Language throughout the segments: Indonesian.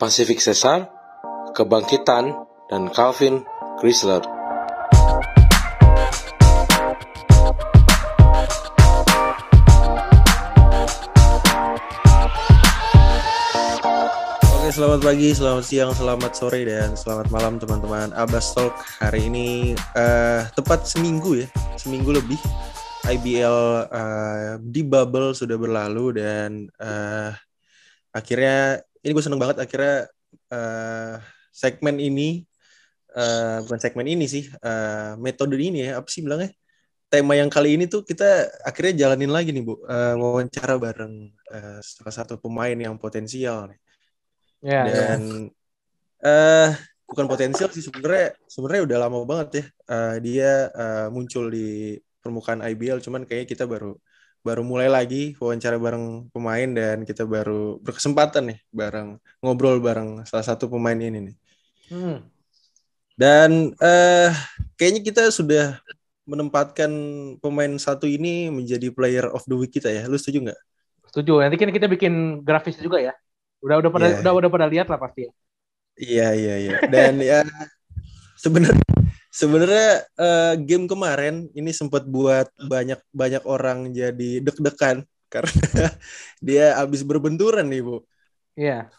Pacific Cesar, Kebangkitan, dan Calvin Chrysler. Oke, selamat pagi, selamat siang, selamat sore, dan selamat malam teman-teman Abbas Talk. Hari ini eh, tepat seminggu ya, seminggu lebih. IBL eh, di bubble sudah berlalu dan eh, akhirnya ini gue seneng banget akhirnya eh, segmen ini eh, bukan segmen ini sih eh, metode ini ya apa sih bilangnya? Tema yang kali ini tuh kita akhirnya jalanin lagi nih bu. Eh, wawancara bareng eh, salah satu pemain yang potensial nih. Ya, ya. dan eh bukan potensial sih sebenarnya sebenarnya udah lama banget ya eh, dia eh, muncul di permukaan IBL cuman kayaknya kita baru baru mulai lagi wawancara bareng pemain dan kita baru berkesempatan nih bareng ngobrol bareng salah satu pemain ini nih Hmm. dan eh kayaknya kita sudah menempatkan pemain satu ini menjadi player of the week kita ya lu setuju nggak Setuju. Nanti kan kita bikin grafis juga ya. Udah udah pada Iya. udah udah pada lihat lah pasti. ya. Iya iya iya. Dan ya sebenarnya sebenarnya eh, game kemarin ini sempat buat banyak banyak orang jadi deg-degan karena dia habis berbenturan nih bu. Iya.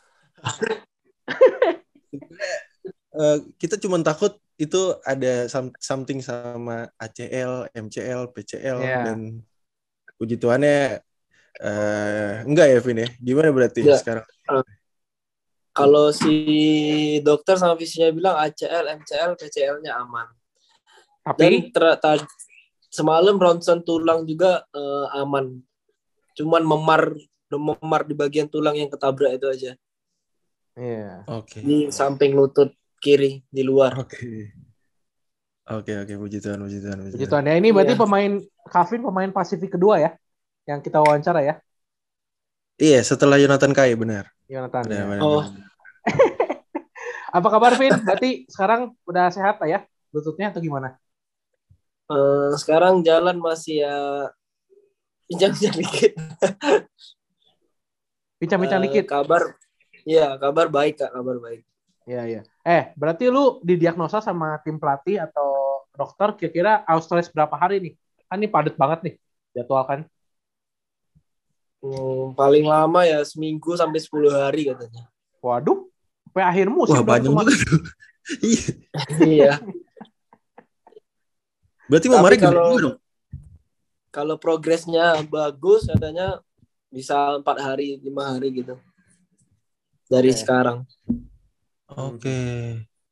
Eh, kita cuma takut itu ada some- something sama ACL, MCL, PCL Iya. dan puji Tuhannya eh enggak ya Vin ya? Gimana berarti Enggak. sekarang? Kalau si dokter sama visinya bilang ACL, MCL, PCL-nya aman. Dan Tapi ter- ta- semalam ronsen tulang juga eh, aman. Cuman memar memar di bagian tulang yang ketabrak itu aja. iya. Oke. Di samping lutut kiri di luar. Oke. Oke oke puji Tuhan puji Tuhan puji Puji Tuhan. Tuhan ya. Ini berarti Iya. pemain Kevin pemain Pasifik kedua ya yang kita wawancara ya. Iya setelah Jonathan Kai benar. Jonathan. Benar, ya. benar, Oh. benar. Apa kabar Vin? Berarti sekarang udah sehat ya lututnya atau gimana? Eh, sekarang jalan masih ya pincang-pincang dikit. Bincang-bincang Eh, dikit. Kabar, ya kabar baik kak, kabar baik. Iya iya. Eh berarti lu didiagnosa sama tim pelatih atau dokter kira-kira Australia berapa hari nih? Kan ini padat banget nih jadwal kan. Hmm, paling lama ya seminggu sampai 10 hari katanya. Waduh, sampai akhir musim Wah cuma- juga. Iya. iya. Berarti Mamare gede kalau- juga dong. Kalau progresnya bagus katanya bisa empat hari, lima hari gitu. Dari Oke. sekarang. Oke.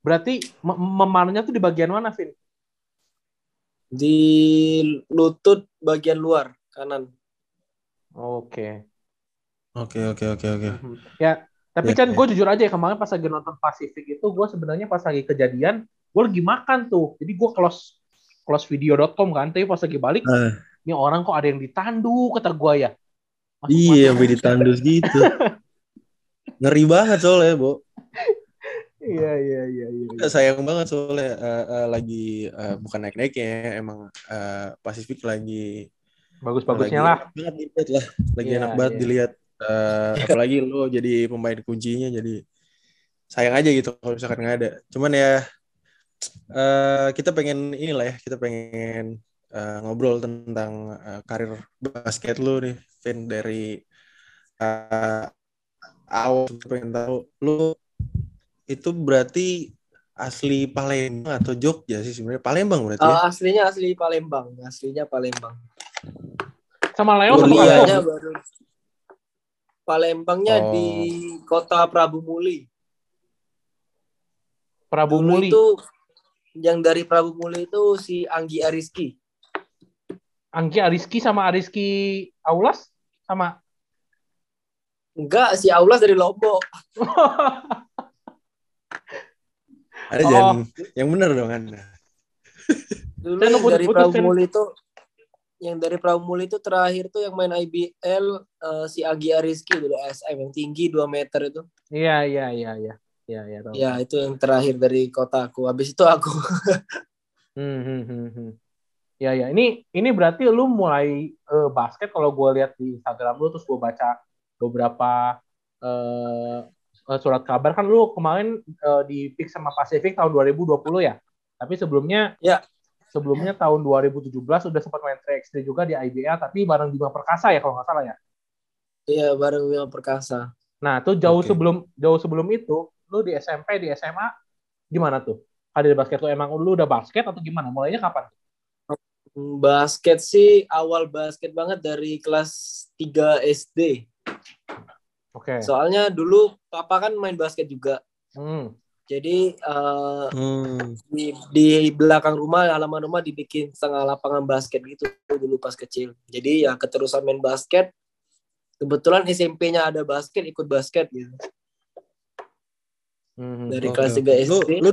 Berarti mem- memarnya tuh di bagian mana, Vin? Di lutut bagian luar kanan. Oke. Oke oke oke oke. Mhm. Ya, tapi Ya, kan ya. gue jujur aja ya, kemarin pas lagi nonton Pasifik itu gue sebenarnya pas lagi kejadian gue lagi makan tuh. Jadi gue close close video.com kan, tapi pas lagi balik Ah, ini orang kok ada yang ditandu kata gue ya. Masuk iya sampai ditandus gitu. Ngeri banget soalnya, Bu. Iya iya iya iya. Sayang banget soalnya eh, eh, lagi eh, bukan naik-naiknya emang eh, Pasifik lagi Bagus-bagusnya lah. banget dilihat lah. Lagi Iya, enak banget iya. dilihat Eh, apalagi lo jadi pemain kuncinya jadi sayang aja gitu kalau misalkan nggak ada. Cuman ya eh, kita pengen inilah ya, kita pengen eh, ngobrol tentang eh, karir basket lu nih, Vin dari eh, awal pengen tahu lu itu berarti asli Palembang atau Jogja sih sebenarnya Palembang berarti ya? Ah, aslinya asli Palembang, aslinya Palembang. Sama Leo satu Kuliahnya kampung. baru Palembangnya Oh. di kota Prabu Muli. Prabu Dulu Muli. itu yang dari Prabu Muli itu si Anggi Ariski. Anggi Ariski sama Ariski Aulas sama Enggak, si Aulas dari Lombok. Ada Oh. jangan yang benar dong Anda. Dulu yang dari Prabu. Muli itu yang dari Prabu Muli itu terakhir tuh yang main IBL eh, si Anggi Ariski dari SM yang tinggi 2 meter itu. Iya iya iya iya. Iya iya tahu. Ya, itu yang terakhir dari kotaku. Habis itu aku Hmm, hmm, hmm, hmm. Ya ya, ini ini berarti lu mulai eh, basket kalau gue lihat di Instagram lu terus gue baca beberapa uh, surat kabar kan lu kemarin uh, di pick sama Pacific tahun 2020 ya. Tapi sebelumnya Ya. Sebelumnya tahun 2017 udah sempat main 3x3 juga di IBA tapi bareng Bima Perkasa ya kalau nggak salah ya. Iya bareng Bima Perkasa. Nah, tuh jauh Oke. sebelum jauh sebelum itu, lu di SMP, di SMA gimana tuh? Karir basket lu emang lu udah basket atau gimana? Mulainya kapan? Basket sih awal basket banget dari kelas 3 SD. Oke. Soalnya dulu papa kan main basket juga. Hmm. Jadi eh, Hmm. di, di belakang rumah halaman rumah dibikin setengah lapangan basket gitu dulu pas kecil. Jadi ya keterusan main basket. Kebetulan SMP-nya ada basket, ikut basket gitu. Hmm. Dari Oke, kelas oke. 3 Lu, SD. lu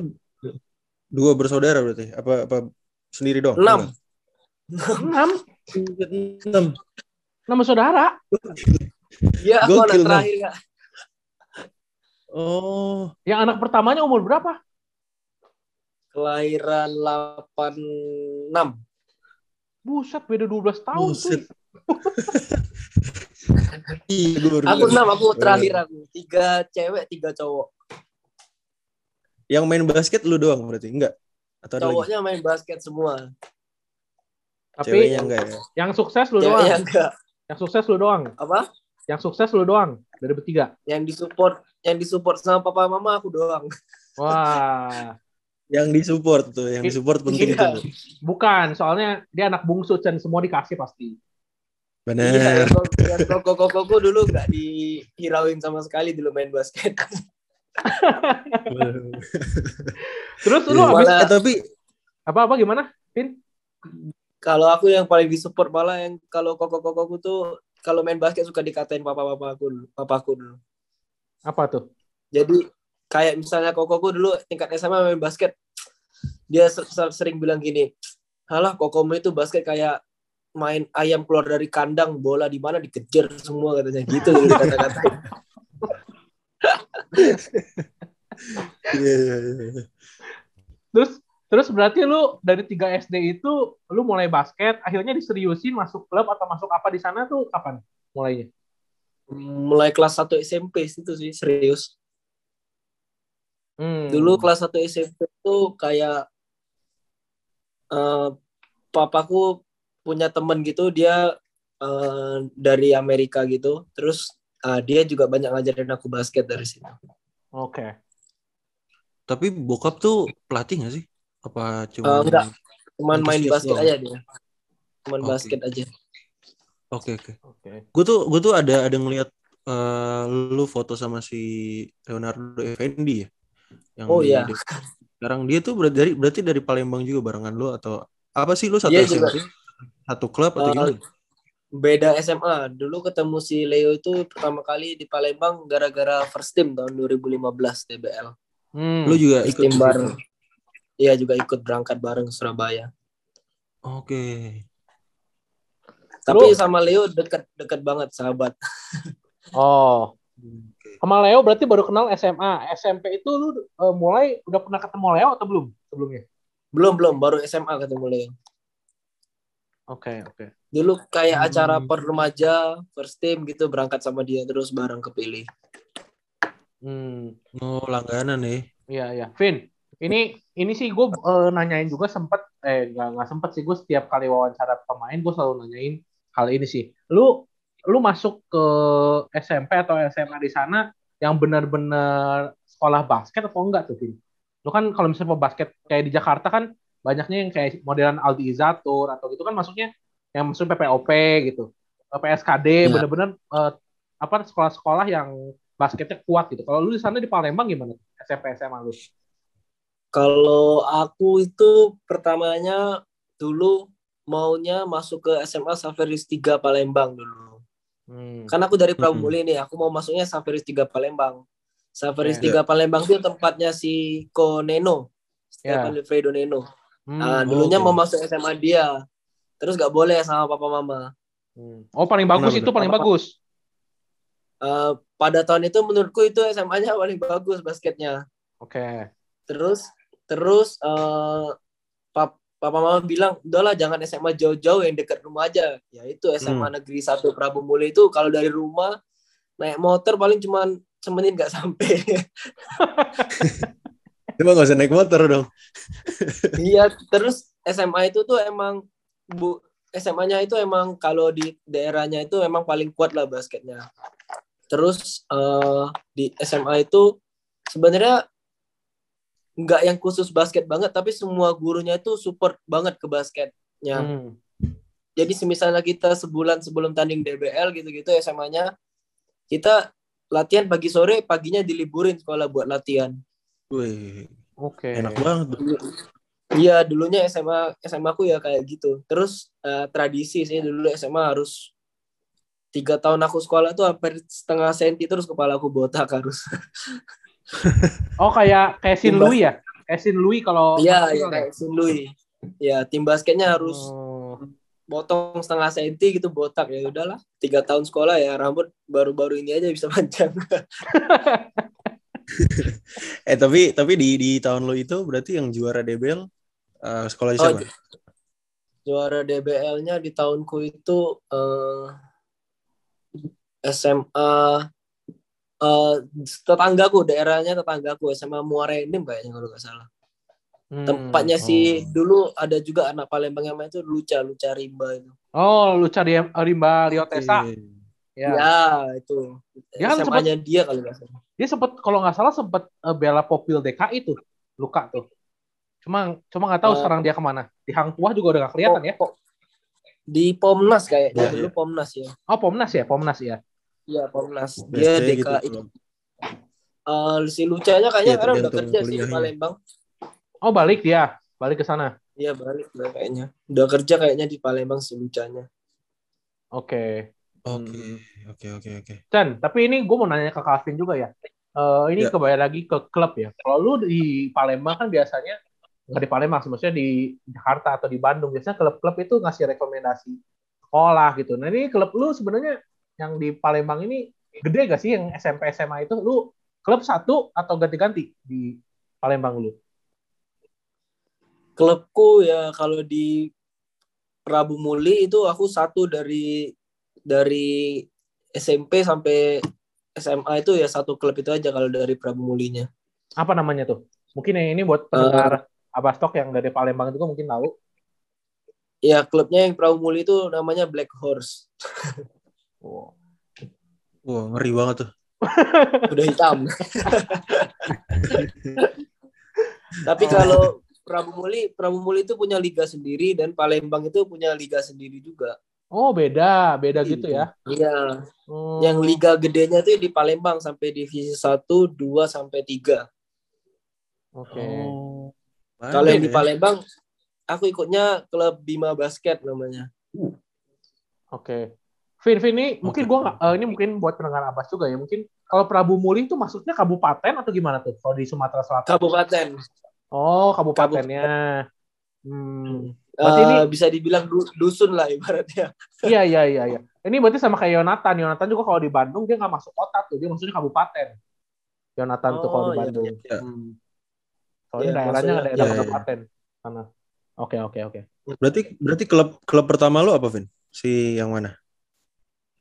dua bersaudara berarti? Apa apa sendiri dong? Enam. Enam, Enam. enam saudara. Iya, aku anak terakhir Kak. Oh, Yang anak pertamanya umur berapa? Kelahiran 86. Buset, beda 12 tahun Buset. tuh. Aku enam, aku terakhir aku. Tiga cewek, tiga cowok. Yang main basket lu doang berarti? Enggak? Atau ada lagi? Cowoknya main basket semua. Tapi Ceweknya enggak ya? yang sukses lu doang. Ceweknya enggak. Yang sukses lu doang. Apa? Yang sukses lu doang dari bertiga. Yang disupport, yang disupport sama papa mama aku doang. Wah, Yang disupport tuh, yang disupport penting Iya. tuh. bukan. Soalnya dia anak bungsu dan semua dikasih pasti. Iya, Bener. yang koko-koko dulu nggak dihirauin sama sekali dulu main basket. Terus lu Iya. abis Malah- Eh, tapi apa-apa gimana? Pin? Kalau aku yang paling disupport malah yang kalau koko-kokoku tuh kalau main basket suka dikatain papa-papa aku dulu, papaku dulu. Apa tuh? Jadi kayak misalnya kokoku dulu tingkat SMA main basket, dia ser- ser- sering bilang gini, halah kokomu itu basket kayak main ayam keluar dari kandang, bola di mana dikejar semua katanya gitu dulu kata-katain. iya, iya, iya. Terus terus berarti lu dari 3 SD itu lu mulai basket, akhirnya diseriusin masuk klub atau masuk apa di sana tuh kapan mulainya? Mulai kelas 1 SMP itu sih serius. Hmm. Dulu kelas 1 SMP tuh kayak eh, papaku punya temen gitu dia eh, dari Amerika gitu. Terus eh, dia juga banyak ngajarin aku basket dari situ. Oke. Tapi bokap tuh pelatih gak sih? Apa cuma Eh, enggak. Cuman main basket doang. aja dia. Cuman Oke. basket aja. Oke, oke. Oke. Gue tuh gue tuh ada ada ngelihat eh, lu foto sama si Leonardo Effendi ya. Yang Oh, iya. di- Sekarang dia tuh berarti dari berarti dari Palembang juga barengan lu atau apa sih lu satu Iya juga. Satu klub atau Eh, gimana? Beda SMA. Dulu ketemu si Leo itu pertama kali di Palembang gara-gara first team tahun 2015 DBL. Hmm. Lu juga First ikut team bareng. Iya juga ikut berangkat bareng Surabaya. Oke. Tapi Lu- sama Leo deket-deket banget sahabat. Oh, sama Leo berarti baru kenal SMA. SMP itu lu eh, mulai udah pernah ketemu Leo atau belum sebelumnya? Belum belum baru SMA ketemu Leo. Oke, oke. Dulu kayak Hmm. acara per remaja, first team gitu berangkat sama dia terus bareng kepilih. Hmm. Oh, langganan nih. Iya, iya. Vin, ini ini sih gue nanyain juga sempet, eh nggak nggak sempet sih gue setiap kali wawancara pemain gue selalu nanyain hal ini sih. Lu lu masuk ke SMP atau SMA di sana yang benar-benar sekolah basket atau enggak tuh, Vin? Lu kan kalau misalnya basket kayak di Jakarta kan banyaknya yang kayak modelan Aldi Izatur atau gitu kan masuknya yang masuk PPOP gitu. Eh, PSKD Ya. bener-bener eh, apa sekolah-sekolah yang basketnya kuat gitu. Kalau lu di sana di Palembang gimana? SMP SMA lu? Kalau aku itu pertamanya dulu maunya masuk ke SMA Saveris 3 Palembang dulu. Hmm. Kan aku dari Hmm. Pramuli nih, aku mau masuknya Saveris 3 Palembang. Saveris Ya. 3 Palembang itu tempatnya si Ko Neno, Ya. Stefan Wilfredo Neno. Hmm. Nah, dulunya oke. mau masuk SMA dia. Terus gak boleh sama papa mama. Hmm. Oh paling bagus Kenapa itu paling Apa- bagus. Eh, pada tahun itu menurutku itu SMA-nya paling bagus basketnya. Oke. Terus terus eh pap- papa mama bilang, udahlah jangan SMA jauh-jauh yang dekat rumah aja. Ya itu SMA Negeri 1 Prabu Muli itu kalau dari rumah naik motor paling cuman semenit nggak sampai. Coba nggak usah naik motor dong. Iya, terus SMA itu tuh emang bu SMA-nya itu emang kalau di daerahnya itu emang paling kuat lah basketnya. Terus eh, di SMA itu sebenarnya nggak yang khusus basket banget, tapi semua gurunya itu support banget ke basketnya. Hmm. Jadi semisalnya kita sebulan sebelum tanding DBL gitu-gitu SMA-nya, kita latihan pagi sore, paginya diliburin sekolah buat latihan. Wih, Oke. enak banget. Iya, dulunya SMA SMA aku ya kayak gitu. Terus eh, tradisi sih dulu SMA harus tiga tahun aku sekolah tuh hampir setengah senti terus kepala aku botak harus. Oh kayak kayak Sin Louis ya? Kayak Sin Louis kalau Iya, iya kayak Sun Lui. Ya tim basketnya harus Oh. potong setengah senti gitu botak ya udahlah. Tiga tahun sekolah ya rambut baru-baru ini aja bisa panjang. Eh tapi tapi di di tahun lo itu berarti yang juara DBL eh, sekolah Oh, siapa? Juara DBL-nya di tahunku itu eh, SMA eh, tetanggaku, daerahnya tetanggaku SMA Muara Enim kayaknya kalau nggak salah. Hmm. Tempatnya si oh. dulu ada juga anak Palembang yang main itu Luca, Luca Rimba itu. Oh, lu cari Rimba Liotesa. Oke. Ya. Ya, itu. Dia kan SMA-nya dia kalau nggak salah. Dia sempet kalau nggak salah sempet eh, bela Popil DKI tuh. Luka tuh. Cuma cuma nggak tahu Eh. sekarang dia ke mana. Di Hang Tuah juga udah nggak kelihatan ya. Po- po- Di Pomnas kayaknya Ya, dulu ya. Pomnas ya. Oh, Pomnas ya, Pomnas ya. Iya, Pomnas. Dia BSD gitu. DKI. Eh, si Lucanya kayaknya Iya, sekarang udah kerja sih di. Palembang. Oh, balik dia. Balik ke sana. Iya balik lah kayaknya. Udah kerja kayaknya di Palembang si Lucanya. Oke. Oke, oke, oke, oke. Chan, tapi ini gue mau nanya ke Calvin juga ya. Eh, ini Ya. kembali lagi ke klub ya. Kalau lu di Palembang kan biasanya nggak di Palembang, maksudnya di Jakarta atau di Bandung biasanya klub-klub itu ngasih rekomendasi sekolah gitu. Nah ini klub lu sebenarnya yang di Palembang ini gede gak sih yang SMP SMA itu? Lu klub satu atau ganti-ganti di Palembang lu? Klubku ya kalau di Prabu Muli itu aku satu dari dari SMP sampai SMA itu ya satu klub itu aja kalau dari Prabu Mulinya. Apa namanya tuh? Mungkin yang ini buat pendengar Abastok yang dari Palembang itu mungkin tahu. Ya klubnya yang Prabu Muli itu namanya Black Horse. Oh. Wah, ngeri banget tuh. Udah hitam. Tapi Oh. kalau Prabu Muli, Prabu Muli itu punya liga sendiri dan Palembang itu punya liga sendiri juga. Oh beda, beda gitu ya. Iya. Hmm. Yang liga gedenya itu di Palembang sampai divisi 1, 2 sampai 3. Oke. Oh. Kalau yang di ya? Palembang aku ikutnya klub Bima Basket namanya. Oke. Vin, Vin ini mungkin Oke. gua nggak- eh, ini mungkin buat pendengar Abbas juga ya. Mungkin kalau Prabu Muli itu maksudnya kabupaten atau gimana tuh? Kalau di Sumatera Selatan. Kabupaten. Oh, kabupatennya. Hmm. Berarti Eh, ini- bisa dibilang du- dusun lah ibaratnya. Iya, iya, iya, iya. Ini berarti sama kayak Yonatan. Yonatan juga kalau di Bandung dia nggak masuk kota tuh, dia maksudnya kabupaten. Yonatan tuh kalau Oh, di iya, Bandung. iya. Hmm. Soalnya Iya, daerahnya maksudnya- daerah iya, iya. kabupaten sana. Oke, oke, oke. Berarti berarti klub klub pertama lo apa, Vin? Si yang mana?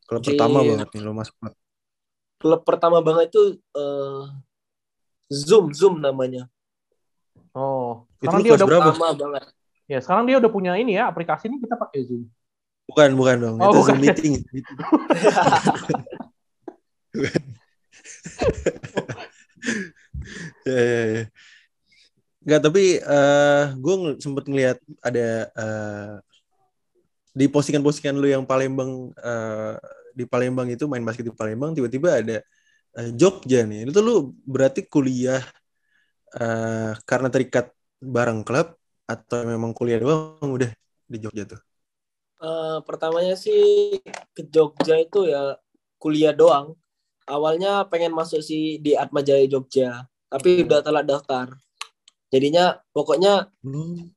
Klub Di- pertama banget nih lo masuk. Klub pertama banget itu eh, Zoom, Zoom namanya. Oh, Itu sekarang lu dia udah berapa? Pertama banget. ya sekarang dia udah punya ini ya aplikasi ini kita pakai Zoom. Bukan, bukan dong. Oh, itu bukan. Zoom meeting. Ya, ya, ya. Enggak, tapi eh gue sempet ngeliat ada eh, di postingan-postingan lu yang Palembang eh, di Palembang itu main basket di Palembang tiba-tiba ada eh, Jogja nih. Itu lu berarti kuliah eh, karena terikat bareng klub atau memang kuliah doang udah di Jogja tuh? Eh, pertamanya sih ke Jogja itu ya kuliah doang. Awalnya pengen masuk sih di Atma Jaya Jogja, tapi udah telat daftar. Jadinya pokoknya Hmm.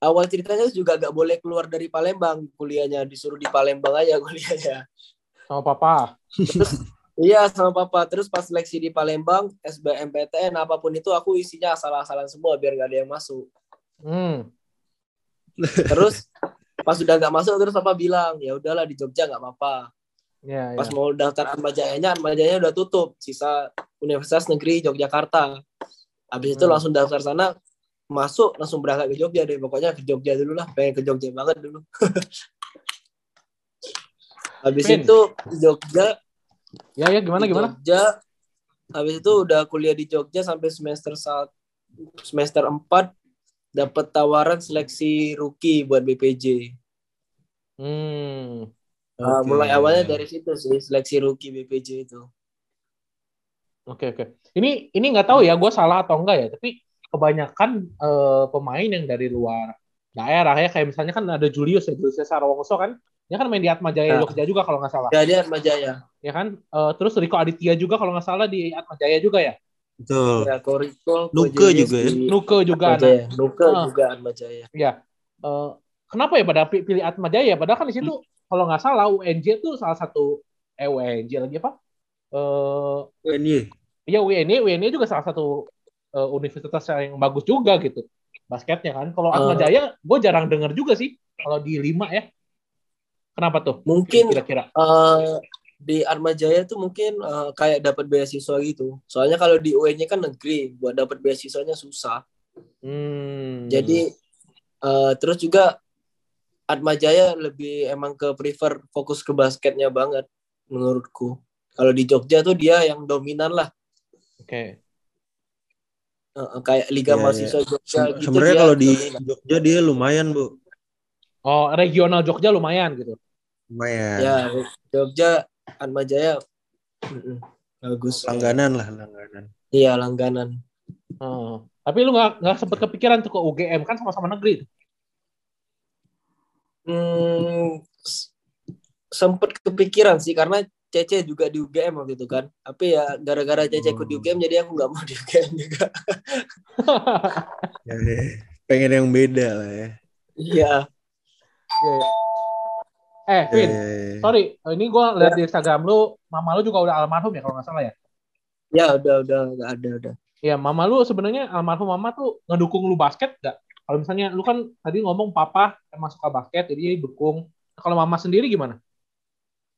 Awal ceritanya juga gak boleh keluar dari Palembang kuliahnya, disuruh di Palembang aja kuliahnya. Sama papa. Iya sama papa. Terus pas seleksi di Palembang, SBMPTN apa pun itu aku isinya asal-asalan semua biar gak ada yang masuk. Hmm. Terus pas sudah nggak masuk terus papa bilang ya udahlah di Jogja nggak apa-apa. Ya, Pas ya. mau daftar Atmajayanya, Atmajayanya udah tutup. Sisa Universitas Negeri Yogyakarta. Habis itu Hmm. langsung daftar sana, masuk langsung berangkat ke Jogja deh. Pokoknya ke Jogja dulu lah, pengen ke Jogja banget dulu. Habis itu Jogja, Ya, ya gimana gimana? Jogja, habis itu udah kuliah di Jogja sampai semester saat semester 4 dapat tawaran seleksi rookie buat BPJ. Hmm. Nah, mulai awalnya dari situ sih seleksi rookie BPJ itu. Oke oke. Ini ini nggak tahu ya, gue salah atau enggak ya. Tapi kebanyakan eh, pemain yang dari luar daerah ya, kayak misalnya kan ada Julius ya, Julius Sarwongso kan, dia kan main di Atma Jaya Ya. Jogja juga kalau nggak salah, Jadi Atmajaya. ya kan. Eh, terus Riko Aditya juga kalau nggak salah di Atma Jaya juga ya. Betul. Ya, Koriko, Nuke juga ya? di Nuke juga ada. Atmajaya. Nuke Ah. juga Atmajaya. Ya. Eh, kenapa ya pada pi- pilih Atma Jaya? Padahal kan di situ kalau nggak salah UNJ tuh salah satu eh UNJ lagi apa? Eh UNY. Iya UNY, UNY juga salah satu eh, universitas yang bagus juga gitu basketnya kan. Kalau Atma Eh. Jaya, gue jarang denger juga sih kalau di lima ya. Kenapa tuh? Mungkin kira-kira. eh, di Atmajaya tuh mungkin eh, kayak dapat beasiswa gitu. Soalnya kalau di UN kan negeri, buat dapat beasiswanya susah. Hmm. Jadi eh, terus juga Atmajaya lebih emang ke prefer fokus ke basketnya banget menurutku. Kalau di Jogja tuh dia yang dominan lah. oke. Eh, kayak Liga Iya, Mahasiswa Jogja Se- gitu. Sebenarnya kalau di. Jogja dia lumayan, Bu. Oh regional Jogja lumayan gitu. Lumayan. ya Jogja Atmajaya mm-mm, bagus. Langganan lah, langganan. Iya langganan. Oh. Tapi lu nggak nggak sempet kepikiran tuh ke UGM kan sama-sama negeri. tuh. Hmm, sempet kepikiran sih karena Cece juga di UGM waktu itu kan. Tapi ya gara-gara Cece ikut di Hmm. UGM jadi aku nggak mau di UGM juga. Ya, ya. Pengen yang beda lah ya. Iya. Iya, iya. Eh, Ya, Vin, ya, ya. sorry, ini gue lihat di Instagram lu, mama lu juga udah almarhum ya kalau nggak salah ya. Ya udah udah nggak ada udah. Iya, mama lu sebenarnya almarhum mama tuh ngedukung lu basket gak? Kalau misalnya lu kan tadi ngomong papa emang suka basket, jadi dia dukung. Kalau mama sendiri gimana?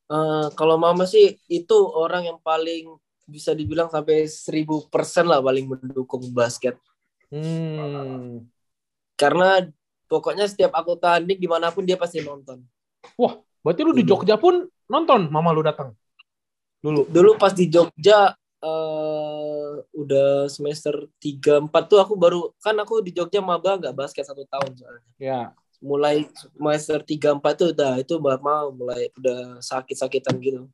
Eh, kalau mama sih itu orang yang paling bisa dibilang sampai 1000% lah paling mendukung basket. Hmm. Karena pokoknya setiap aku tanding di mana pun dia pasti nonton. Berarti lu di. Jogja pun nonton mama lu datang? Dulu. Dulu pas di Jogja eh udah semester 3 4 tuh aku baru kan aku di Jogja maba nggak basket satu tahun soalnya. Ya. Mulai semester 3 4 tuh udah itu mau mulai udah sakit-sakitan gitu.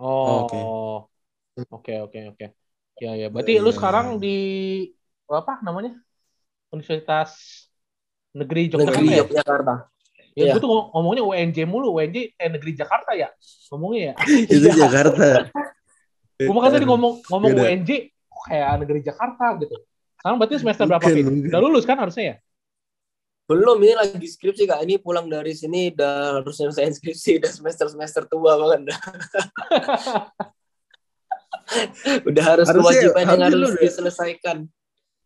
Oh. Oke. Oke, oke, oke. Ya, ya. Berarti Iya, lu iya, sekarang iya. di apa namanya? Universitas Negeri Yogyakarta Negeri ya? Yogyakarta. Ya, Iya. gue tuh ngom- ngomongnya UNJ mulu, UNJ kayak Negeri Jakarta ya? Ngomongnya ya. Itu Jakarta. Gue makanya tadi ngomong ngomong Beda. UNJ kayak negeri Jakarta gitu. Sekarang berarti semester berapa, bukan. Udah lulus kan harusnya ya? Belum ini lagi skripsi Kak. Ini pulang dari sini udah harus nyelesain skripsi udah semester-semester tua banget dah. udah harus Harusnya- kewajiban yang harusnya harus udah- diselesaikan.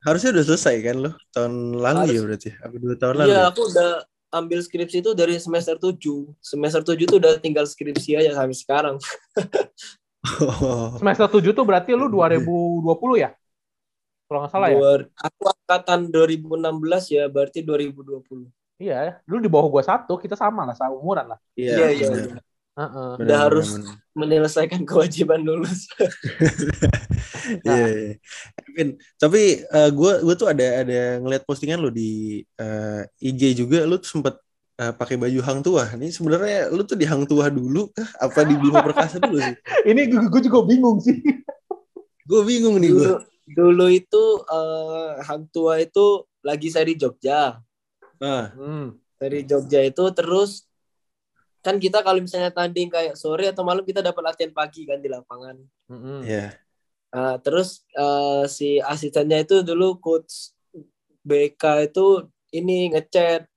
Harusnya udah selesai kan lo? Tahun lalu Harus. ya berarti? Apa dua tahun lalu? Iya, ya? aku udah ambil skripsi itu dari semester 7. Semester 7 tuh udah tinggal skripsi aja sampai sekarang. Oh. Semester 7 tuh berarti lu 2020 ya? Kalau nggak salah ya? Dua- Aku angkatan 2016 ya, berarti 2020. Iya, lu di bawah gua satu, kita sama lah, seumuran lah. Iya, iya, iya. Heeh. Benar, Udah benar, harus menyelesaikan kewajiban lulus. Iya, iya. Vin, tapi gue gue tuh ada ada ngeliat postingan lo di eh, IG juga, lu tuh sempet eh, pakai baju Hang Tuah. Ini sebenarnya lu tuh di Hang Tuah dulu kah? Apa di Bima Perkasa dulu sih? Ini gue juga bingung sih. Gue bingung nih gue. Dulu, itu eh, Hang Tua itu lagi saya di Jogja. Ah, Hmm. Dari Jogja itu terus kan kita kalau misalnya tanding kayak sore atau malam kita dapat latihan pagi kan di lapangan. Mm-mm. ya. Nah, terus eh, si asistennya itu dulu coach BK itu ini ngechat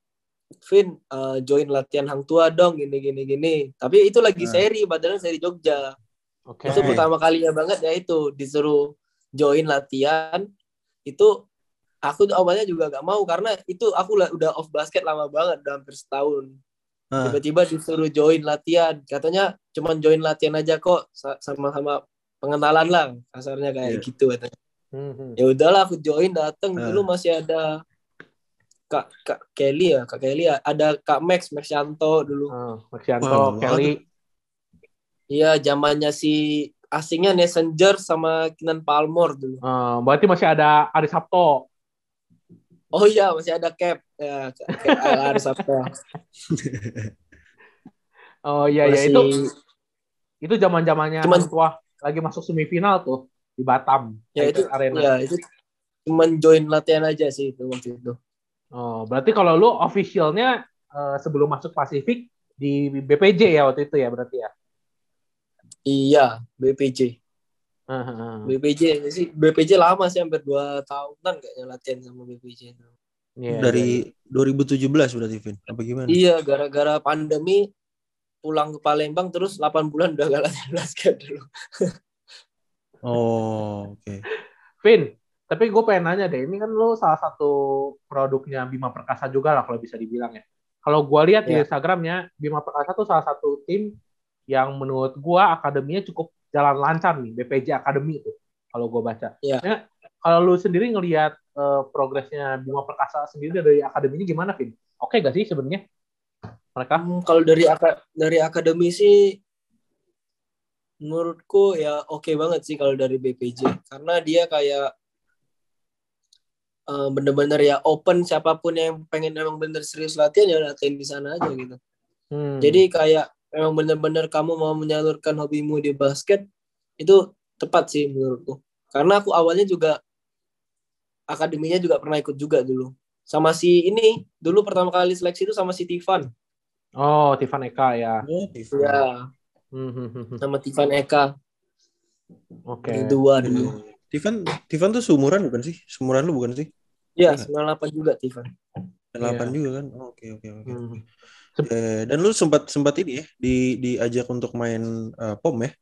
Vin eh, join latihan Hang Tua dong gini gini gini. Tapi itu lagi Nah. seri padahal seri Jogja. Oke. Itu pertama kalinya banget ya itu disuruh join latihan. Itu aku awalnya juga gak mau karena itu aku udah off basket lama banget udah hampir setahun. Ah, tiba-tiba disuruh join latihan katanya cuman join latihan aja kok sa- sama-sama pengenalan lah kasarnya kayak Iya. gitu katanya Hmm, hmm. ya udahlah aku join datang Ah. dulu masih ada kak kak Kelly ya kak Kelly ya. ada kak Max Max Yanto dulu Ah, Maxianto, Wah, Kelly. iya zamannya si asingnya Messenger sama Kinan Palmer dulu Ah, berarti masih ada Ari Sabto. oh iya masih ada Cap ya Cap harus apa Oh iya iya Masih- itu itu zaman zamannya Cuman- tua lagi masuk semifinal tuh di Batam. ya itu Arena. ya itu cuman join latihan aja sih itu waktu itu Oh, berarti kalau lu officialnya eh, sebelum masuk Pasifik di BPJ ya waktu itu ya berarti ya. Iya BPJ Ah, ah, ah. BPJ sih BPJ lama sih hampir dua tahunan kayaknya latihan sama BPJ itu. Iya, iya. dari 2017 berarti Vin. Apa gimana? Iya, gara-gara pandemi pulang ke Palembang terus 8 bulan udah gak latihan basket dulu. Oh, oke. Vin, tapi gue pengen nanya deh, ini kan lu salah satu produknya Bima Perkasa juga lah kalau bisa dibilang ya. Kalau gue lihat di Ya. Instagramnya, Bima Perkasa tuh salah satu tim yang menurut gue akademinya cukup jalan lancar nih, BPJ Academy itu. Kalau gue baca. Ya. Ya, kalau lu sendiri ngelihat eh, progresnya Bima Perkasa sendiri dari akademinya gimana, Vin? Oke gak sih sebenarnya mereka? Hmm, kalau dari aka- dari akademi sih menurutku ya oke banget sih kalau dari BPJ karena dia kayak eh, bener-bener ya open siapa pun yang pengen emang bener serius latihan ya latihan di sana aja gitu. Hmm. Jadi kayak emang bener-bener kamu mau menyalurkan hobimu di basket itu tepat sih menurutku. Karena aku awalnya juga akademinya juga pernah ikut juga dulu. Sama si ini dulu pertama kali seleksi itu sama si Tivan. oh, Tivan Eka ya. Oh, Tiffany. Ya, sama Tivan Eka. Oke. Yang dua dulu. Tiffan, Tiffan tuh seumuran bukan sih? Seumuran lu bukan sih? Ya, Iya. 98 juga Tivan. 8 Iya. juga kan? Oke, oke, oke. Eh, dan lu sempat sempat ini ya di diajak untuk main eh, pom ya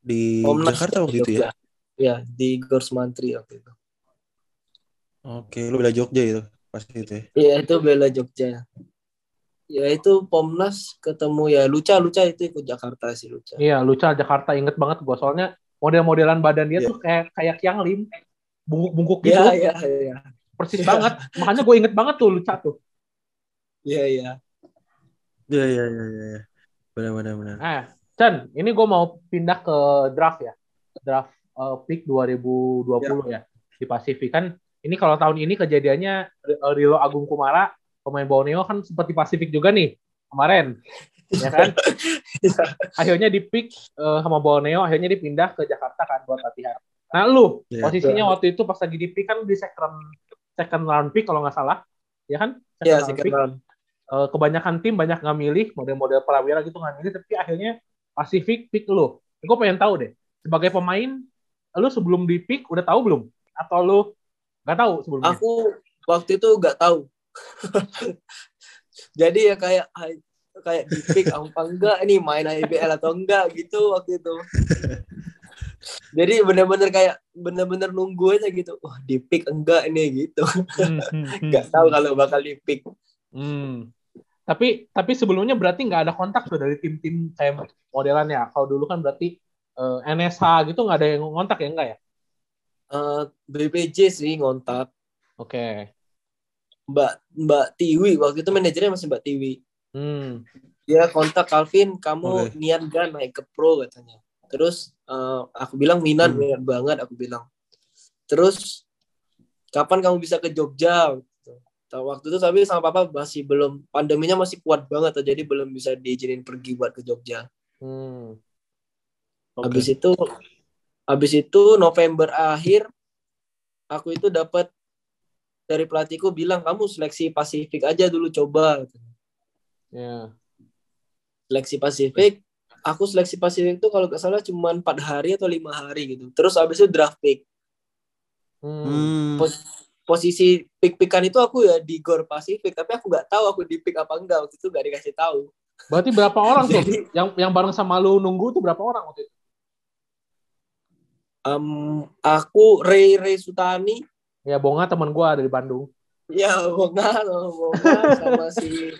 di Pomnas Jakarta waktu itu ya. Ya, di Gors Mantri waktu itu. Oke, lu bela Jogja itu pas itu ya. Iya, itu bela Jogja. Ya itu Pomnas ketemu ya Luca Luca itu ikut Jakarta sih Luca. Iya, Luca Jakarta inget banget gue soalnya model-modelan badan dia Iya. tuh kayak kayak Kiang Lim, bungkuk-bungkuk gitu, Iya iya iya. persis Iya. banget. Makanya gue inget banget tuh Luca tuh. Iya iya. Iya, iya, iya, iya. Benar, benar, benar. Eh, Chan, ini gue mau pindah ke draft ya, draft eh, pick 2020 ya. di Pasifik kan. Ini kalau tahun ini kejadiannya eh, Rilo Agung Kumara pemain Borneo kan sempat di Pasifik juga nih kemarin, ya kan? akhirnya di pick eh, sama Borneo, akhirnya dipindah ke Jakarta kan buat latihan. Nah lu Iya. posisinya waktu itu pas lagi di pick kan di second second round pick kalau nggak salah, ya kan? Iya round second pick. round. Eh, kebanyakan tim banyak nggak milih model-model prawira gitu nggak milih, tapi akhirnya Pasifik pick lu. Gue pengen tahu deh, sebagai pemain, lu sebelum di pick udah tahu belum? Atau lu nggak tahu sebelumnya? Aku waktu itu nggak tahu. Jadi ya kayak kayak di pick apa enggak ini main IBL atau enggak gitu waktu itu. Jadi bener-bener kayak bener-bener nunggu aja gitu. Wah di pick enggak ini gitu. Hmm, hmm, hmm. Nggak tahu kalau bakal di pick. Hmm. Tapi tapi sebelumnya berarti nggak ada kontak tuh dari tim-tim kayak modelan ya. Kalau dulu kan berarti eh, NSH gitu nggak ada yang ngontak ya enggak ya? Eh, BPJ sih ngontak Oke. Mbak Mbak Tiwi waktu itu manajernya masih Mbak Tiwi. Hmm. Dia kontak Calvin, kamu Oke. niat gak naik ke pro katanya. Terus eh, aku bilang minat, Hmm. minat banget aku bilang. Terus kapan kamu bisa ke Jogja? Gitu. Waktu itu tapi sama papa masih belum pandeminya masih kuat banget, jadi belum bisa diizinin pergi buat ke Jogja. Hmm. Habis itu habis itu November akhir aku itu dapat dari pelatihku bilang kamu seleksi Pasifik aja dulu coba. Ya. Seleksi Pasifik, aku seleksi Pasifik itu kalau nggak salah cuma empat hari atau lima hari gitu. Terus habis itu draft pick. Hmm. Hmm. Pos- posisi pick-pickan itu aku ya di Gor Pasifik, tapi aku nggak tahu aku di pick apa enggak waktu itu nggak dikasih tahu. Berarti berapa orang tuh Jadi- yang yang bareng sama lu nunggu tuh berapa orang waktu itu? Em, aku Ray Ray Sutani, Ya Bonga teman gua dari Bandung. ya Bonga, Bonga sama si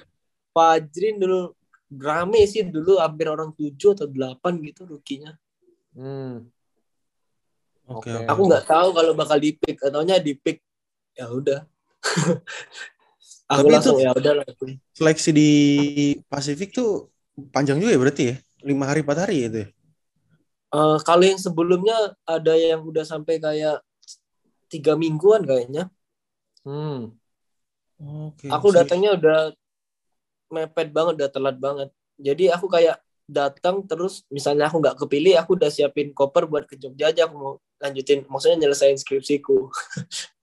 Fajrin dulu rame sih dulu hampir orang tujuh atau delapan gitu rukinya. Hmm. Oke. Oke. oke. Aku nggak tahu kalau bakal di pick ataunya di pick ya udah. aku Tapi langsung itu- ya udah lah. Seleksi di Pasifik tuh panjang juga ya berarti ya? Lima hari, empat hari itu ya? Eh, kalau yang sebelumnya ada yang udah sampai kayak tiga mingguan kayaknya. Hmm. Oke. Aku datangnya udah mepet banget, udah telat banget. Jadi aku kayak datang terus misalnya aku nggak kepilih, aku udah siapin koper buat ke Jogja aja aku mau lanjutin, maksudnya nyelesain skripsiku.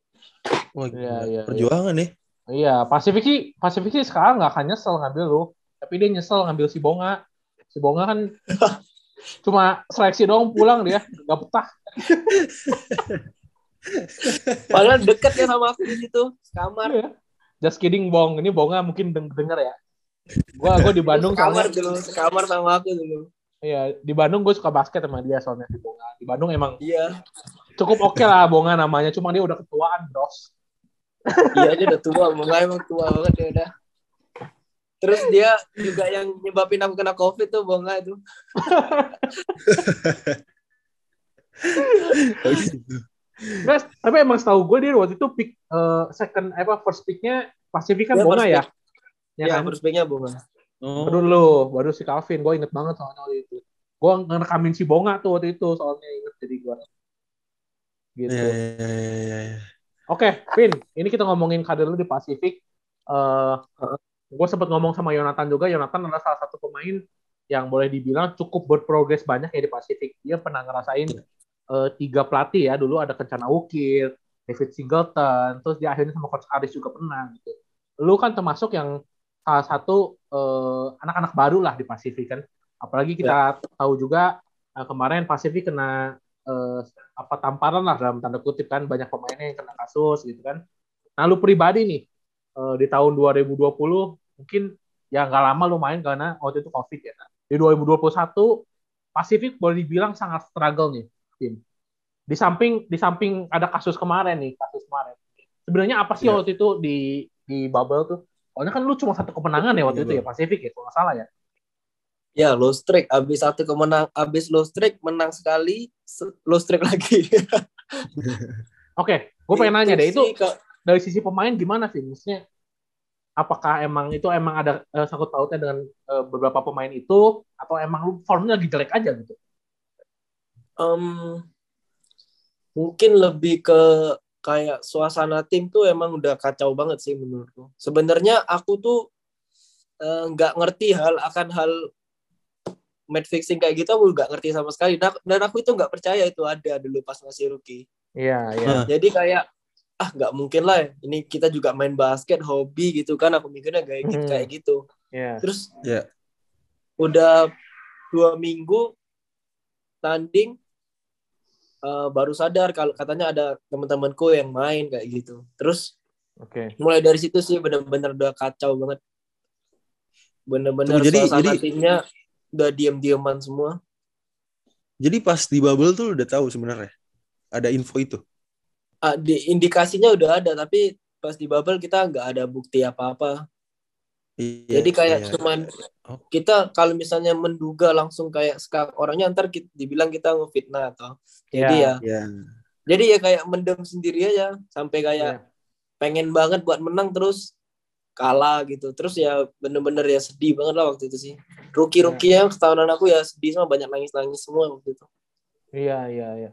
Wah, Iya, iya, iya. Perjuangan nih. Iya, Pasifik sih, Pasifik sih sekarang nggak akan nyesel ngambil lu, tapi dia nyesel ngambil si Bonga. Si Bonga kan cuma seleksi doang pulang dia, nggak betah. Padahal deket ya sama aku di situ, kamar. Iya. Just kidding, Bong. Ini Bonga mungkin deng- denger ya. Gua gua di Bandung kamar soalnya, dulu, sekamar sama aku dulu. iya di Bandung gue suka basket sama dia soalnya si Bonga. Di Bandung emang Iya, cukup oke lah Bonga namanya, cuma dia udah ketuaan, bros. iya dia udah tua, Bunga emang tua banget ya udah. Terus dia juga yang nyebabin aku kena covid tuh Bunga itu. Guys, tapi emang setahu gue dia waktu itu pick eh, second apa first picknya Pasifik kan Iya, Bonga first ya. Ya Iya, kan? first pick-nya Bunga. Oh, Baru lu, baru si Calvin. Gue inget banget soalnya waktu itu. Gue ngerekamin si Bonga tuh waktu itu soalnya inget jadi gue. Gitu. iya, iya, iya, iya. Oke, Vin. Ini kita ngomongin kader lu di Pasifik. Eh, gue sempat ngomong sama Yonatan juga. Yonatan adalah salah satu pemain yang boleh dibilang cukup berprogres banyak ya di Pasifik. Dia pernah ngerasain eh, tiga pelatih ya. Dulu ada Kencana Ukir, David Singleton, terus dia akhirnya sama Coach Aris juga pernah gitu. Lu kan termasuk yang salah satu eh, anak-anak baru lah di Pasifik kan. Apalagi kita tahu juga eh, kemarin Pasifik kena eh, apa tamparan lah dalam tanda kutip kan banyak pemainnya yang kena kasus gitu kan. Nah lu pribadi nih eh, di tahun 2020 mungkin ya nggak lama lu main karena waktu itu covid ya. Di 2021 Pasifik boleh dibilang sangat struggle nih tim. Di samping di samping ada kasus kemarin nih kasus kemarin. Sebenarnya apa sih Iya. waktu itu di di bubble tuh? Soalnya kan lu cuma satu kemenangan ya waktu Iya, itu ya Pasifik ya kalau nggak salah ya. Ya, low streak. Abis satu kemenang, abis low streak menang sekali, se- low streak lagi. Oke, gue pengen nanya deh itu Kak. dari sisi pemain gimana sih? Maksudnya apakah emang itu emang ada eh, sangkut pautnya dengan eh, beberapa pemain itu atau emang lu formnya lagi jelek aja gitu? Em, mungkin lebih ke kayak suasana tim tuh emang udah kacau banget sih menurutku. Sebenarnya aku tuh eh, nggak ngerti hal akan hal match fixing kayak gitu aku nggak ngerti sama sekali dan, dan aku itu nggak percaya itu ada dulu pas masih rookie Iya, iya. Nah. jadi kayak ah nggak mungkin lah ini kita juga main basket hobi gitu kan aku mikirnya kayak gitu Hmm. kayak gitu Iya. terus Iya. udah dua minggu tanding eh, baru sadar kalau katanya ada teman-temanku yang main kayak gitu terus Oke. mulai dari situ sih bener-bener udah kacau banget bener-bener Tunggu, jadi- suasana jadi- timnya udah diem-dieman semua Jadi pas di bubble tuh udah tahu sebenarnya ada info itu. ah, di indikasinya udah ada tapi pas di bubble kita nggak ada bukti apa-apa Iya, jadi kayak iya. cuman Oh. kita kalau misalnya menduga langsung kayak skak orangnya ntar kita, dibilang kita ngefitnah atau jadi Iya. ya Iya. jadi ya kayak mendem sendiri aja sampai kayak Iya. pengen banget buat menang terus kalah gitu terus ya bener-bener ya sedih banget lah waktu itu sih rookie rookie yang setahunan aku ya sedih sama banyak nangis nangis semua waktu itu Iya, iya, iya.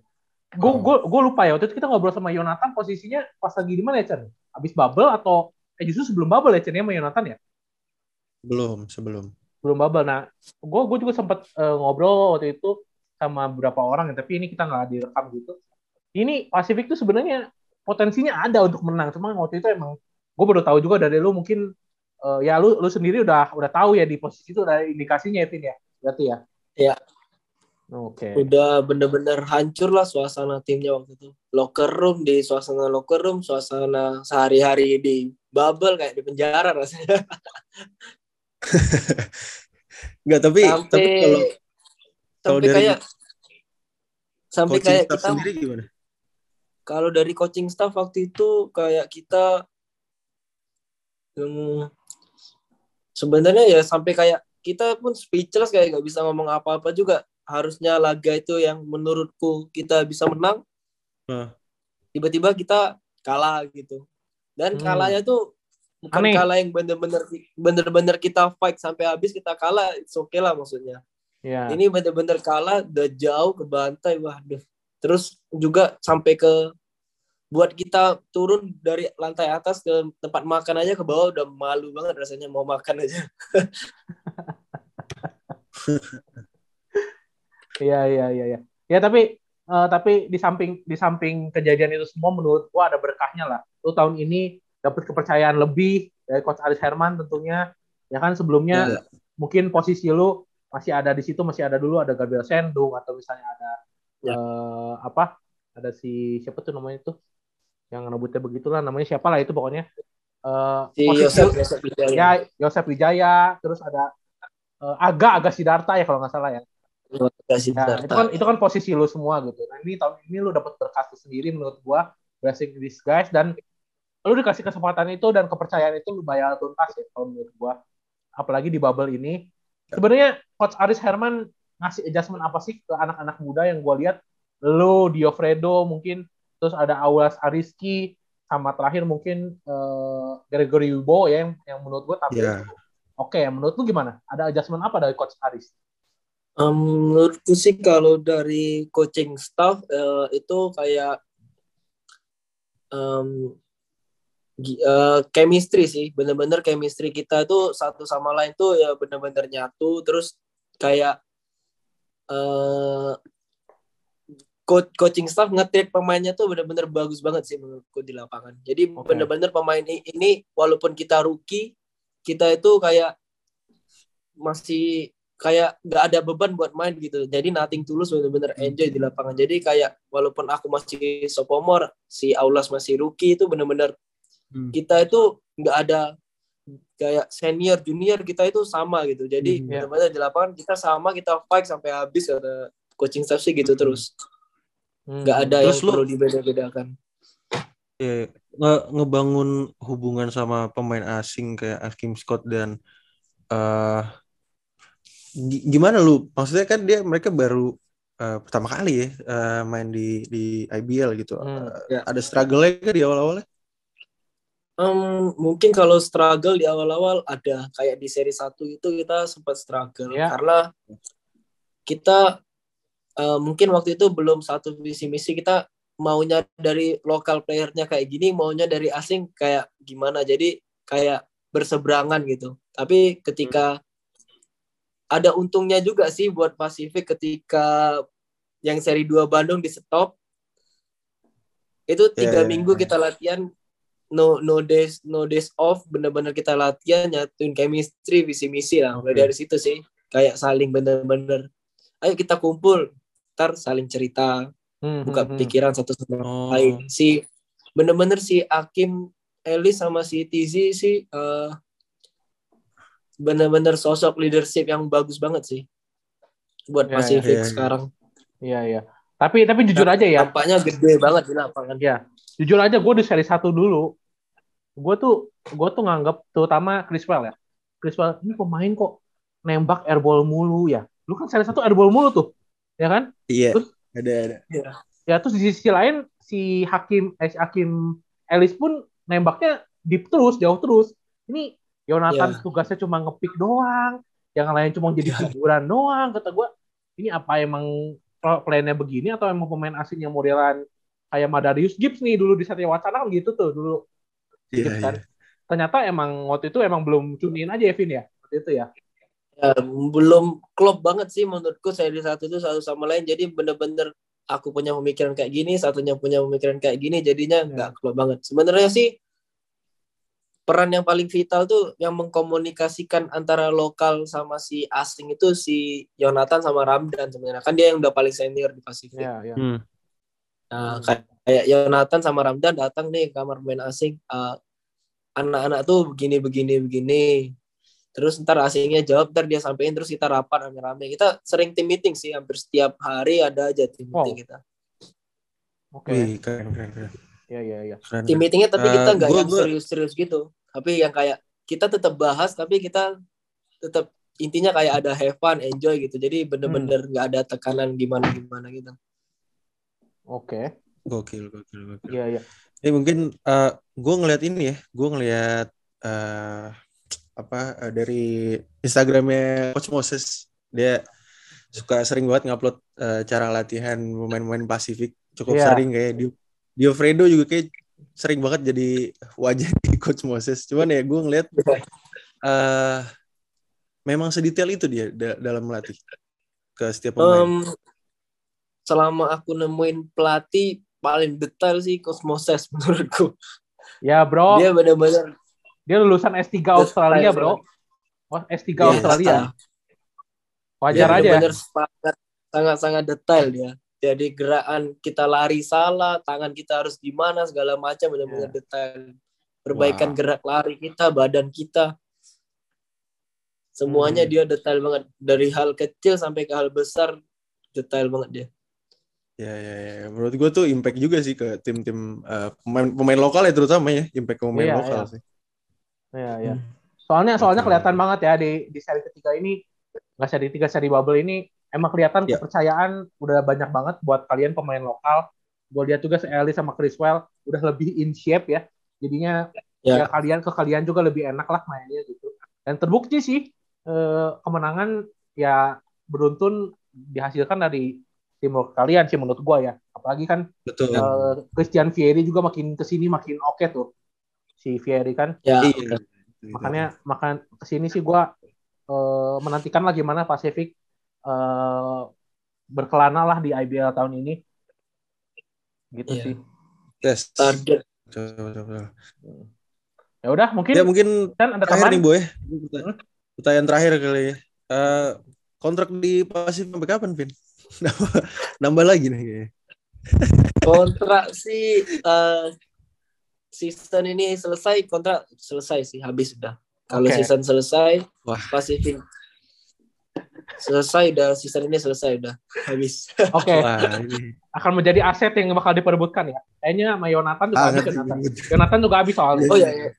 Gue Oh. gue gue lupa ya waktu itu kita ngobrol sama Yonatan posisinya pas lagi di mana ya Chen? Abis bubble atau eh justru sebelum bubble ya Chen ya sama Yonatan ya? Belum, sebelum. Belum bubble. Nah, gue gue juga sempat eh, ngobrol waktu itu sama beberapa orang ya, tapi ini kita nggak direkam gitu. Ini Pasifik tuh sebenarnya potensinya ada untuk menang, cuma waktu itu emang gue baru tahu juga dari lu mungkin eh, ya lu lu sendiri udah udah tahu ya di posisi itu ada indikasinya ya Vin ya, berarti ya. Iya. Oke. udah bener-bener hancur lah suasana timnya waktu itu locker room di suasana locker room suasana sehari-hari di bubble kayak di penjara rasanya Enggak, tapi sampai tapi kalau kalau dari kayak sampai kayak kita sendiri gimana? kalau dari coaching staff waktu itu kayak kita hmm, sebenarnya ya sampai kayak kita pun speechless kayak nggak bisa ngomong apa-apa juga harusnya laga itu yang menurutku kita bisa menang Nah. tiba-tiba kita kalah gitu dan Hmm. kalahnya tuh bukan Aneh. kalah yang bener-bener bener-bener kita fight sampai habis kita kalah it's okay lah maksudnya Iya. ini bener-bener kalah udah jauh ke bantai waduh terus juga sampai ke buat kita turun dari lantai atas ke tempat makan aja ke bawah udah malu banget rasanya mau makan aja Iya iya iya iya. Ya tapi eh, tapi di samping di samping kejadian itu semua menurut gua ada berkahnya lah. Lu tahun ini dapat kepercayaan lebih dari coach Aris Herman tentunya. Ya kan sebelumnya Iya. mungkin posisi lu masih ada di situ masih ada dulu ada Gabriel Sendung atau misalnya ada Ya. eh, apa? Ada si siapa tuh namanya tuh? Yang ngebutnya begitulah namanya siapa lah itu pokoknya. Eh, si Yosef Yosef Wijaya. ya Yosef Wijaya terus ada eh, Aga Aga Sidarta ya kalau nggak salah ya. Ya, itu kan itu kan posisi lu semua gitu. Nah, ini tahun ini lu dapat berkat sendiri menurut gua blessing in disguise dan lu dikasih kesempatan itu dan kepercayaan itu lu bayar tuntas ya kalau menurut gua. Apalagi di bubble ini. Sebenarnya coach Aris Herman ngasih adjustment apa sih ke anak-anak muda yang gua lihat lu Diofredo mungkin terus ada Aulas Ariski sama terakhir mungkin eh, Gregory Wibowo ya yang, yang menurut gua tapi Iya. oke menurut lu gimana? Ada adjustment apa dari coach Aris? Em, menurutku sih kalau dari coaching staff eh, itu kayak em, gi- eh, chemistry sih, bener-bener chemistry kita itu satu sama lain tuh ya bener-bener nyatu, terus kayak eh coach coaching staff nge-treat pemainnya tuh bener-bener bagus banget sih menurutku di lapangan. Jadi Oke. bener-bener pemain ini walaupun kita rookie, kita itu kayak masih kayak nggak ada beban buat main gitu. Jadi nothing tulus bener-bener enjoy di lapangan. Jadi kayak walaupun aku masih sophomore, si Aulas masih rookie itu bener-bener Hmm. kita itu nggak ada kayak senior junior kita itu sama gitu. Jadi Hmm. bener-bener di lapangan kita sama kita fight sampai habis kata coaching staff sih gitu Hmm. terus. Hmm. Nggak ada Terus yang lu- perlu dibeda-bedakan. Iya, nge- ngebangun hubungan sama pemain asing kayak Akim Scott dan eh gi- gimana lu? Maksudnya kan dia mereka baru eh, pertama kali ya eh, main di di IBL gitu. Hmm. Eh, Ada struggle-nya kan di awal-awalnya? Em, mungkin kalau struggle di awal-awal ada kayak di seri 1 itu kita sempat struggle Ya. karena kita eh, mungkin waktu itu belum satu visi misi kita maunya dari lokal playernya kayak gini maunya dari asing kayak gimana jadi kayak berseberangan gitu tapi ketika ada untungnya juga sih buat Pasifik ketika yang seri 2 Bandung di stop itu tiga Ya, ya, minggu ya. kita latihan no no days no days off bener-bener kita latihan nyatuin chemistry visi misi lah mulai Oke. dari situ sih kayak saling bener-bener ayo kita kumpul ntar saling cerita Hmm, buka hmm, hmm. pikiran satu sama Oh. lain si bener-bener si Akim Elis sama si Tizi sih eh, bener-bener sosok leadership yang bagus banget sih buat Ya, ya. Pasifik Ya, ya. sekarang Iya iya. Tapi tapi jujur aja ya. tampaknya gede banget di lapangan Ya, jujur aja gue di seri satu dulu. Gue tuh gue tuh nganggap terutama Criswell ya. Criswell ini pemain kok nembak airball mulu ya. Lu kan seri satu airball mulu tuh, ya kan? Iya. Terus- Ada ada. Ya terus di sisi lain si Hakim eh si Hakim Ellis pun nembaknya deep terus, jauh terus. Ini Yonatan Ya. tugasnya cuma ngepick doang, yang lain cuma jadi Ya. figuran doang. Kata gue, ini apa emang plannya begini atau emang pemain asing yang modelan kayak Madarius Gibbs nih dulu di Satya Wacana kan gitu tuh dulu. Iya, Gitu kan. iya. Ternyata emang waktu itu emang belum tune in aja Evin ya. Waktu itu ya. Ya, belum klop banget sih menurutku seri satu itu satu sama lain jadi bener-bener aku punya pemikiran kayak gini satunya punya pemikiran kayak gini jadinya Ya. nggak klop banget sebenarnya sih peran yang paling vital tuh yang mengkomunikasikan antara lokal sama si asing itu si Yonatan sama Ramdan sebenarnya kan dia yang udah paling senior di Pasifik Iya, iya. Hmm. Nah, kayak, kayak Yonatan sama Ramdan datang nih ke kamar pemain asing. "Eh, anak-anak tuh begini begini begini. Terus ntar asingnya jawab, ntar dia sampein terus kita rapat rame-rame. Kita sering tim meeting sih, hampir setiap hari ada aja tim Wow. meeting kita. Oke. Wih, keren keren keren. Iya, iya, iya. Keren, Tim meetingnya tapi Eh, kita nggak gua- yang serius-serius gitu. Tapi yang kayak kita tetap bahas, tapi kita tetap intinya kayak ada have fun, enjoy gitu. Jadi bener-bener nggak ada tekanan gimana-gimana gitu. Oke. Gokil, gokil, gokil. Iya, iya. Eh mungkin uh, gue ngeliat ini ya, gue ngeliat uh, apa uh, dari Instagramnya Coach Moses, dia suka sering banget ngupload uh, cara latihan pemain-pemain Pasifik, cukup Iya. sering kayak di Dio Fredo juga kayak sering banget jadi wajah di Coach Moses. Cuman ya gue ngeliat uh, memang sedetail itu dia da- dalam melatih ke setiap pemain. Em, selama aku nemuin pelatih paling detail sih Cosmoses menurutku. Ya, Bro. Dia bener-bener Dia lulusan S3 Australia, Bro. Wah, S3 Iya, Australia. Wajar aja. ya. bener-bener sangat sangat sangat detail dia. Jadi gerakan kita lari salah, tangan kita harus gimana segala macam benar-benar Iya. detail. Perbaikan Wah. gerak lari kita, badan kita. Semuanya Hmm. dia detail banget dari hal kecil sampai ke hal besar detail banget dia. Ya, ya, ya. Menurut gue tuh impact juga sih ke tim-tim uh, pemain pemain lokal ya terutama ya, impact ke pemain Iya, lokal iya. sih. Iya, iya. Hmm. Soalnya soalnya kelihatan banget ya di di seri ketiga ini nggak seri tiga seri bubble ini emang kelihatan Ya. kepercayaan udah banyak banget buat kalian pemain lokal. Gue lihat juga Eli sama Chriswell udah lebih in shape ya. Jadinya Ya. ya kalian ke kalian juga lebih enak lah mainnya gitu. Dan terbukti sih eh, kemenangan ya beruntun dihasilkan dari teamwork kalian sih menurut gua ya. Apalagi kan Betul. eh, Christian Vieri juga makin ke sini makin oke tuh si Vieri kan. Ya, Iya. makanya makan ke sini sih gue menantikan lah gimana Pasifik eh, berkelana lah di IBL tahun ini gitu Iya. sih tes. target ya udah mungkin Ya mungkin kan ada terakhir nih Boy. Pertanyaan, pertanyaan terakhir kali ya. Eh, kontrak di Pasif sampai kapan, Vin? nambah, nambah lagi nih kontrak sih eh, season ini selesai kontrak selesai sih habis sudah kalau Oke. season selesai Wah. Pasifik selesai udah season ini selesai udah habis. Oke. Wah, ini. Akan menjadi aset yang bakal diperebutkan ya. Kayaknya sama Yonatan juga habis sangat, Yonatan Yonatan juga habis soalnya. Oh ya ya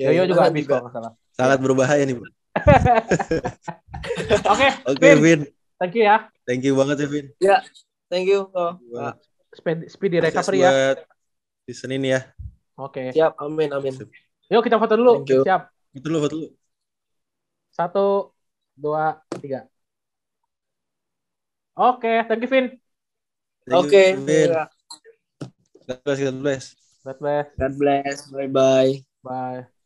Yoyo juga Yonatan habis kalau nggak salah. Sangat berbahaya nih. Bu. oke Oke, Vin. Thank you ya. Thank you banget ya, Vin. thank you oh, speed, speedy sukses recovery ya. Season ini ya. Oke. Siap amin amin. Yuk kita foto dulu. Siap. Betul lu, betul lu. satu dua tiga. Oke thank you Vin. Thank you, oke. Vin. ya. God bless, God bless. God bless. God bless. Bye bye bye